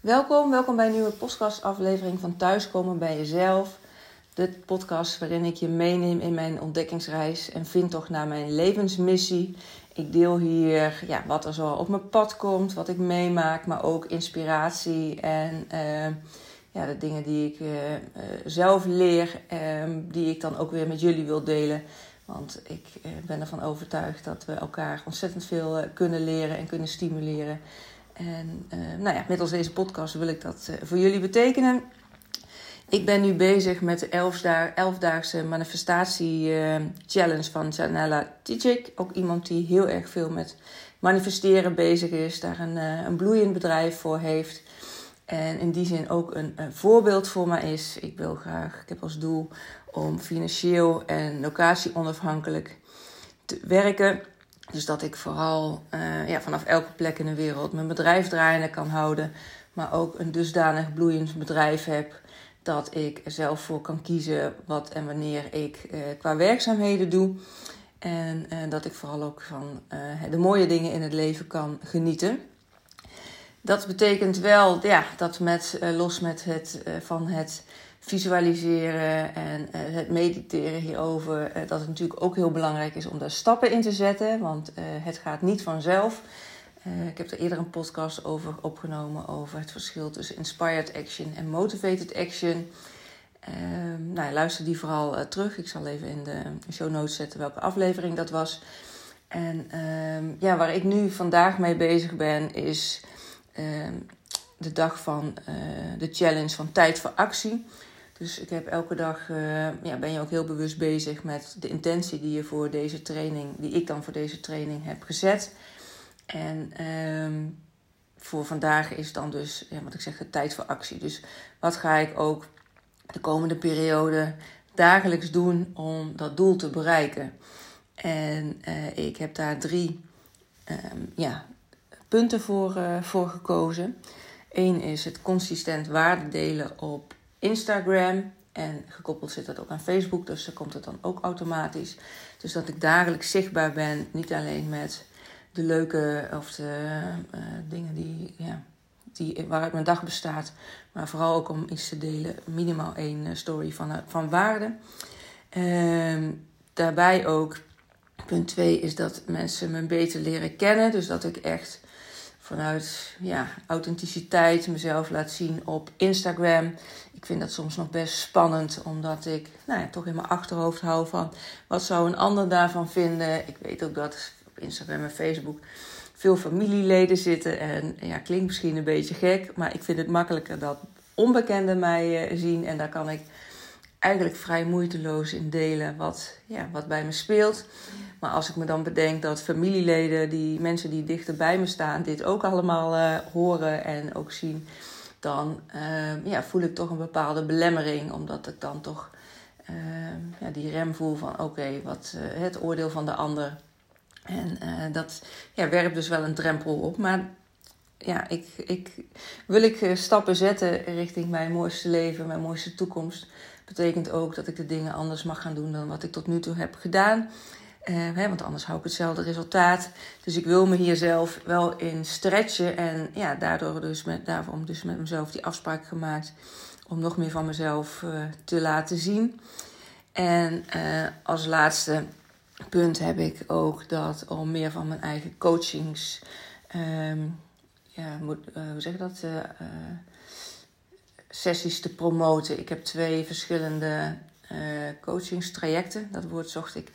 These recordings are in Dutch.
Welkom, welkom bij een nieuwe podcastaflevering van Thuiskomen bij Jezelf. De podcast waarin ik je meeneem in mijn ontdekkingsreis en vind toch naar mijn levensmissie. Ik deel hier ja, wat er zo op mijn pad komt, wat ik meemaak, maar ook inspiratie en uh, ja, de dingen die ik uh, zelf leer, ehm, die ik dan ook weer met jullie wil delen. Want ik ben ervan overtuigd dat we elkaar ontzettend veel kunnen leren en kunnen stimuleren. En uh, nou ja, middels deze podcast wil ik dat uh, voor jullie betekenen. Ik ben nu bezig met de elfdaagse manifestatie uh, challenge van Janella Tijik. Ook iemand die heel erg veel met manifesteren bezig is. Daar een, een bloeiend bedrijf voor heeft. En in die zin ook een, een, voorbeeld voor mij is. Ik wil graag, ik heb als doel om financieel en locatie onafhankelijk te werken. Dus dat ik vooral uh, ja, vanaf elke plek in de wereld mijn bedrijf draaiende kan houden. Maar ook een dusdanig bloeiend bedrijf heb dat ik zelf voor kan kiezen wat en wanneer ik uh, qua werkzaamheden doe. En uh, dat ik vooral ook van de mooie dingen in het leven kan genieten. Dat betekent wel ja, dat met, los met het, van het visualiseren en uh, het mediteren hierover, dat het natuurlijk ook heel belangrijk is om daar stappen in te zetten, want het gaat niet vanzelf. ik heb er eerder een podcast over opgenomen over het verschil tussen inspired action en motivated action. Ehm, nou, luister die vooral terug. Ik zal even in de show notes zetten welke aflevering dat was. En ehm, ja, waar ik nu vandaag mee bezig ben, is de dag van de challenge van tijd voor actie. Dus ik heb elke dag, uh, ja, ben je ook heel bewust bezig met de intentie die je voor deze training, die ik dan voor deze training heb gezet. En uh, voor vandaag is dan dus, ja, wat ik zeg, tijd voor actie. Dus wat ga ik ook de komende periode dagelijks doen om dat doel te bereiken? En uh, ik heb daar drie um, ja, punten voor, uh, voor gekozen. Eén is het consistent waarde delen op Instagram. En gekoppeld zit dat ook aan Facebook, dus dan komt het dan ook automatisch. Dus dat ik dagelijks zichtbaar ben, niet alleen met de leuke of de uh, dingen die, ja, die, waaruit mijn dag bestaat, maar vooral ook om iets te delen. Minimaal één eh, story van, eh, van waarde. Uh, daarbij ook, punt twee is dat mensen me beter leren kennen. Dus dat ik echt vanuit ja, authenticiteit mezelf laat zien op Instagram. Ik vind dat soms nog best spannend, omdat ik nou ja, toch in mijn achterhoofd hou van wat zou een ander daarvan vinden. Ik weet ook dat op Instagram en Facebook veel familieleden zitten. En ja, klinkt misschien een beetje gek, maar ik vind het makkelijker dat onbekenden mij uh, zien. En daar kan ik eigenlijk vrij moeiteloos in delen wat, ja, wat bij me speelt. Maar als ik me dan bedenk dat familieleden, die mensen die dichter bij me staan, dit ook allemaal uh, horen en ook zien, dan uh, ja, voel ik toch een bepaalde belemmering. Omdat ik dan toch uh, ja, die rem voel van oké, wat het oordeel van de ander. En dat ja, werpt dus wel een drempel op. Maar ja, ik, ik, wil ik stappen zetten richting mijn mooiste leven, mijn mooiste toekomst. Betekent ook dat ik de dingen anders mag gaan doen dan wat ik tot nu toe heb gedaan. Uh, hè, want anders hou ik hetzelfde resultaat. Dus ik wil me hier zelf wel in stretchen. En ja, daardoor dus met, daarom dus met mezelf die afspraak gemaakt. Om nog meer van mezelf uh, te laten zien. En uh, als laatste punt heb ik ook dat om meer van mijn eigen coachings. Um, ja, moet, hoe zeg je dat? sessies te promoten. Ik heb twee verschillende coachingstrajecten. Dat woord zocht ik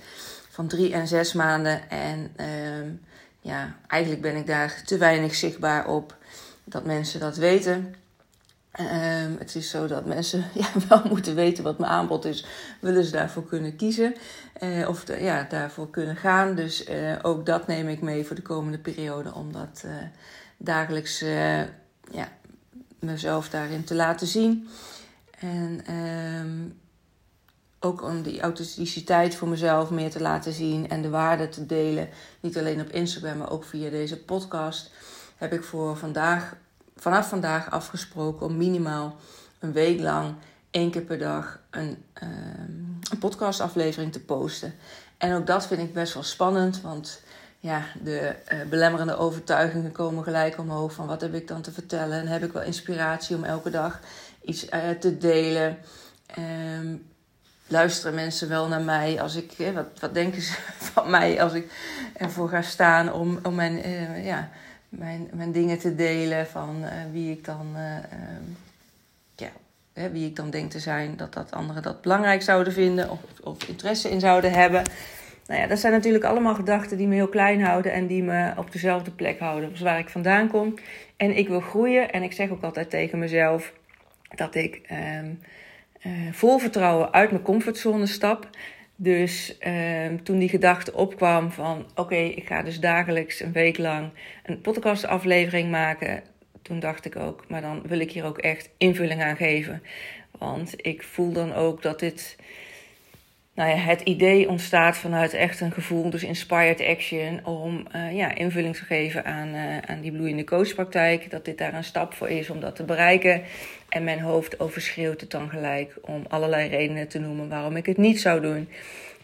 van drie en zes maanden. En uh, ja, eigenlijk ben ik daar te weinig zichtbaar op dat mensen dat weten. Uh, het is zo dat mensen ja, wel moeten weten wat mijn aanbod is, willen ze daarvoor kunnen kiezen uh, of de, ja, daarvoor kunnen gaan. Dus uh, ook dat neem ik mee voor de komende periode om dat dagelijks ja, mezelf daarin te laten zien. En ehm, ook om die authenticiteit voor mezelf meer te laten zien en de waarde te delen. Niet alleen op Instagram, maar ook via deze podcast. Heb ik voor vandaag, vanaf vandaag afgesproken om minimaal een week lang één keer per dag een, um, een podcastaflevering te posten. En ook dat vind ik best wel spannend, want ja, de belemmerende overtuigingen komen gelijk omhoog van wat heb ik dan te vertellen en heb ik wel inspiratie om elke dag iets te delen. Um, luisteren mensen wel naar mij als ik, wat, wat denken ze van mij als ik ervoor ga staan om, om mijn, uh, ja, mijn, mijn dingen te delen van uh, wie ik dan, uh, ja, hè, wie ik dan denk te zijn, dat, dat anderen dat belangrijk zouden vinden of, of interesse in zouden hebben. Nou ja, dat zijn natuurlijk allemaal gedachten die me heel klein houden en die me op dezelfde plek houden. Dus waar ik vandaan kom. En ik wil groeien en ik zeg ook altijd tegen mezelf dat ik. Ehm, uh, vol vertrouwen uit mijn comfortzone stap. Dus uh, toen die gedachte opkwam van oké, ik ga dus dagelijks een week lang een podcastaflevering maken. Toen dacht ik ook, maar dan wil ik hier ook echt invulling aan geven. Want ik voel dan ook dat dit nou ja, het idee ontstaat vanuit echt een gevoel, dus inspired action, om uh, ja, invulling te geven aan, uh, aan die bloeiende coachpraktijk. Dat dit daar een stap voor is om dat te bereiken. En mijn hoofd overschreeuwt het dan gelijk om allerlei redenen te noemen waarom ik het niet zou doen.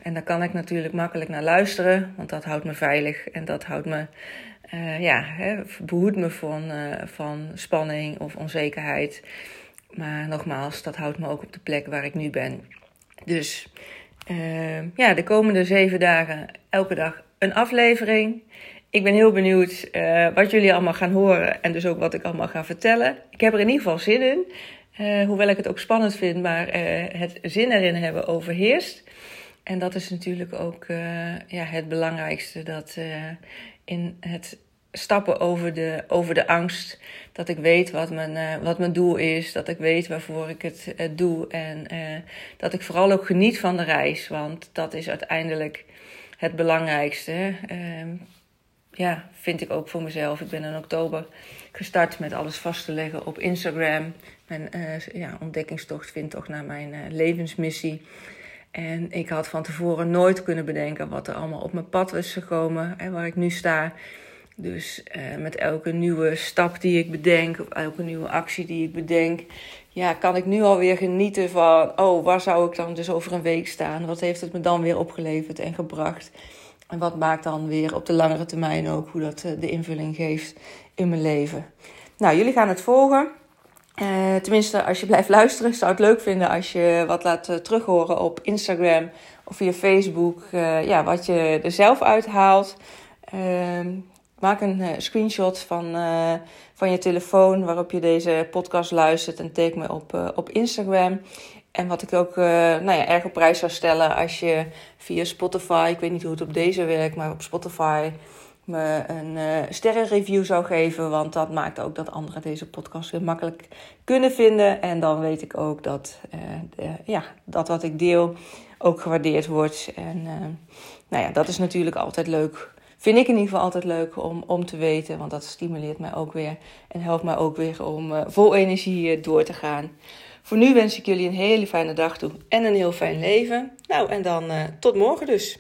En daar kan ik natuurlijk makkelijk naar luisteren, want dat houdt me veilig en dat houdt me, uh, ja, hè, behoedt me van, van spanning of onzekerheid. Maar nogmaals, dat houdt me ook op de plek waar ik nu ben. Dus uh, ja, de komende zeven dagen elke dag een aflevering. Ik ben heel benieuwd uh, wat jullie allemaal gaan horen en dus ook wat ik allemaal ga vertellen. Ik heb er in ieder geval zin in. Uh, hoewel ik het ook spannend vind, maar het zin erin hebben overheerst. En dat is natuurlijk ook ja, het belangrijkste. Dat in het stappen over de, over de angst. Dat ik weet wat mijn, uh, wat mijn doel is. Dat ik weet waarvoor ik het uh, doe. En uh, dat ik vooral ook geniet van de reis. Want dat is uiteindelijk het belangrijkste. Ehm, ja, vind ik ook voor mezelf. Ik ben in oktober gestart met alles vast te leggen op Instagram. Mijn ja, ontdekkingstocht vind toch naar mijn levensmissie. En ik had van tevoren nooit kunnen bedenken wat er allemaal op mijn pad was gekomen. En waar ik nu sta. Dus uh, met elke nieuwe stap die ik bedenk, of elke nieuwe actie die ik bedenk, ja, kan ik nu alweer genieten van, oh, waar zou ik dan dus over een week staan? Wat heeft het me dan weer opgeleverd en gebracht? En wat maakt dan weer op de langere termijn ook hoe dat uh, de invulling geeft in mijn leven? Nou, jullie gaan het volgen. Uh, tenminste, als je blijft luisteren, zou het leuk vinden als je wat laat terughoren op Instagram of via Facebook. ja, wat je er zelf uithaalt. Maak een uh, screenshot van, uh, van je telefoon waarop je deze podcast luistert en teken me op, uh, op Instagram. En wat ik ook nou ja, erg op prijs zou stellen als je via Spotify, ik weet niet hoe het op deze werkt, maar op Spotify me een sterrenreview zou geven. Want dat maakt ook dat anderen deze podcast weer makkelijk kunnen vinden. En dan weet ik ook dat, ja, dat wat ik deel ook gewaardeerd wordt. En nou ja, dat is natuurlijk altijd leuk vind ik in ieder geval altijd leuk om, om te weten. Want dat stimuleert mij ook weer en helpt mij ook weer om uh, vol energie uh, door te gaan. Voor nu wens ik jullie een hele fijne dag toe en een heel fijn leven. Nou, en dan uh, tot morgen dus.